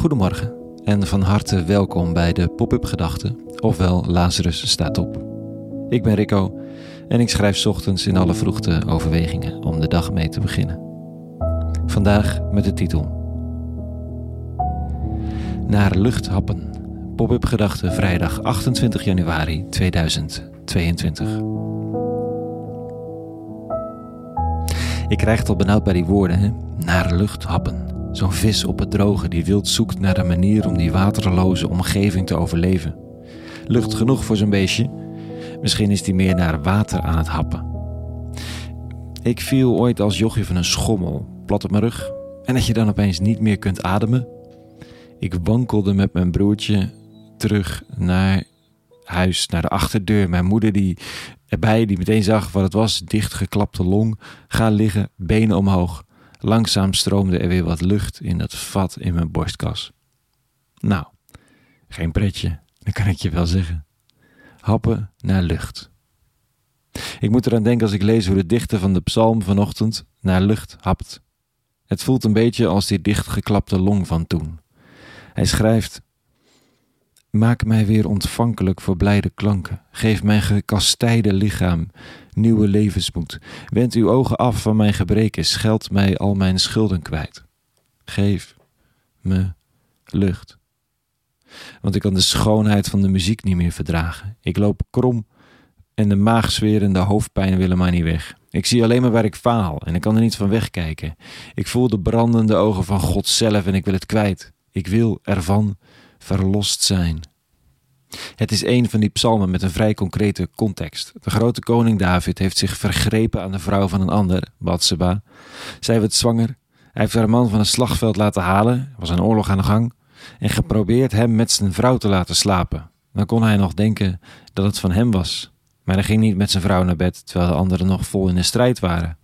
Goedemorgen en van harte welkom bij de Pop-up Gedachten, ofwel Lazarus staat op. Ik ben Rico en ik schrijf ochtends in alle vroegte overwegingen om de dag mee te beginnen. Vandaag met de titel Naar luchthappen. Pop-up Gedachten vrijdag 28 januari 2022. Ik krijg het al benauwd bij die woorden, hè? Naar luchthappen. Zo'n vis op het droge die wild zoekt naar een manier om die waterloze omgeving te overleven. Lucht genoeg voor zo'n beestje. Misschien is die meer naar water aan het happen. Ik viel ooit als jochje van een schommel, plat op mijn rug. En dat je dan opeens niet meer kunt ademen. Ik wankelde met mijn broertje terug naar huis, naar de achterdeur. Mijn moeder die erbij, die meteen zag wat het was, dichtgeklapte long. Ga liggen, benen omhoog. Langzaam stroomde er weer wat lucht in dat vat in mijn borstkas. Nou, geen pretje, dat kan ik je wel zeggen. Happen naar lucht. Ik moet eraan denken als ik lees hoe de dichter van de psalm vanochtend naar lucht hapt. Het voelt een beetje als die dichtgeklapte long van toen. Hij schrijft: Maak mij weer ontvankelijk voor blijde klanken. Geef mijn gekastijde lichaam nieuwe levensmoed. Wend uw ogen af van mijn gebreken. Scheld mij al mijn schulden kwijt. Geef me lucht. Want ik kan de schoonheid van de muziek niet meer verdragen. Ik loop krom en de maagzweer en de hoofdpijn willen mij niet weg. Ik zie alleen maar waar ik faal en ik kan er niet van wegkijken. Ik voel de brandende ogen van God zelf en ik wil het kwijt. Ik wil ervan verlost zijn. Het is een van die psalmen met een vrij concrete context. De grote koning David heeft zich vergrepen aan de vrouw van een ander, Bathseba. Zij werd zwanger. Hij heeft haar man van een slagveld laten halen, er was een oorlog aan de gang, en geprobeerd hem met zijn vrouw te laten slapen. Dan kon hij nog denken dat het van hem was. Maar hij ging niet met zijn vrouw naar bed, terwijl de anderen nog vol in de strijd waren.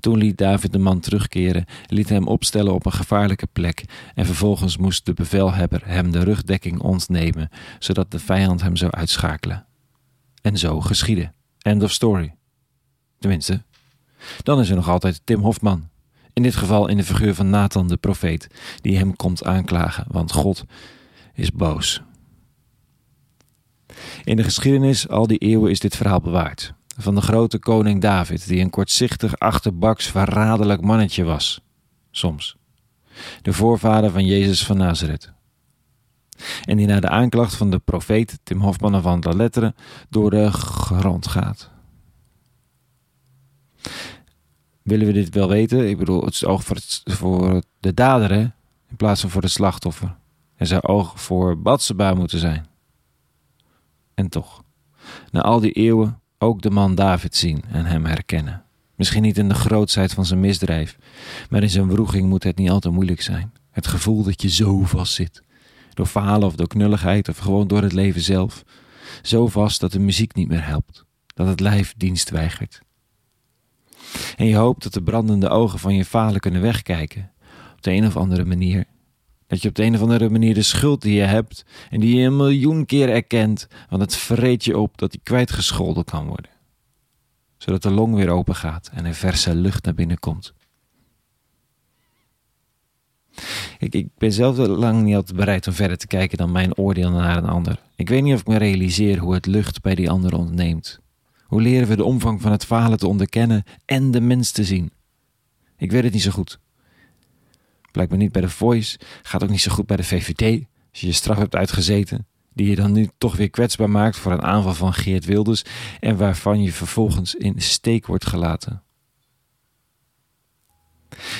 Toen liet David de man terugkeren, liet hem opstellen op een gevaarlijke plek en vervolgens moest de bevelhebber hem de rugdekking ontnemen, zodat de vijand hem zou uitschakelen. En zo geschiedde. End of story. Tenminste. Dan is er nog altijd Tim Hofman. In dit geval in de figuur van Nathan de profeet, die hem komt aanklagen, want God is boos. In de geschiedenis al die eeuwen is dit verhaal bewaard van de grote koning David, die een kortzichtig, achterbaks, verraderlijk mannetje was. Soms. De voorvader van Jezus van Nazareth. En die na de aanklacht van de profeet Tim Hofman van de Letteren door de grond gaat. Willen we dit wel weten? Ik bedoel, het is oog voor, voor de dader, hè? in plaats van voor de slachtoffer. Er zou oog voor Batseba moeten zijn. En toch, na al die eeuwen ook de man David zien en hem herkennen. Misschien niet in de grootsheid van zijn misdrijf, maar in zijn wroeging moet het niet altijd moeilijk zijn. Het gevoel dat je zo vast zit. Door falen of door knulligheid of gewoon door het leven zelf. Zo vast dat de muziek niet meer helpt. Dat het lijf dienst weigert. En je hoopt dat de brandende ogen van je falen kunnen wegkijken. Op de een of andere manier dat je op de een of andere manier de schuld die je hebt en die je een miljoen keer erkent, want het vreet je op dat die kwijtgescholden kan worden. Zodat de long weer open gaat en er verse lucht naar binnen komt. Ik, ben zelf lang niet altijd bereid om verder te kijken dan mijn oordeel naar een ander. Ik weet niet of ik me realiseer hoe het lucht bij die ander ontneemt. Hoe leren we de omvang van het falen te onderkennen en de mens te zien? Ik weet het niet zo goed. Blijkbaar niet bij de Voice. Gaat ook niet zo goed bij de VVD. Als je je straf hebt uitgezeten. Die je dan nu toch weer kwetsbaar maakt voor een aanval van Geert Wilders. En waarvan je vervolgens in steek wordt gelaten.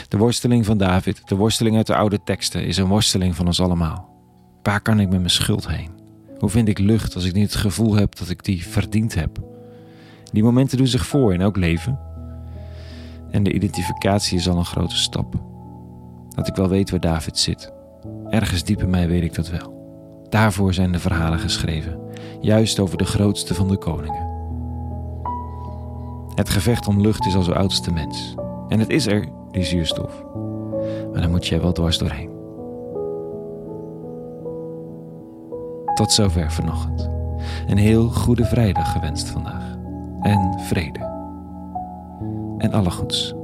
De worsteling van David, de worsteling uit de oude teksten, is een worsteling van ons allemaal. Waar kan ik met mijn schuld heen? Hoe vind ik lucht als ik niet het gevoel heb dat ik die verdiend heb? Die momenten doen zich voor in elk leven. En de identificatie is al een grote stap dat ik wel weet waar David zit. Ergens diep in mij weet ik dat wel. Daarvoor zijn de verhalen geschreven, juist over de grootste van de koningen. Het gevecht om lucht is al zo oudste mens. En het is er, die zuurstof. Maar dan moet je wel dwars doorheen. Tot zover vanochtend. Een heel goede vrijdag gewenst vandaag. En vrede. En alle goeds.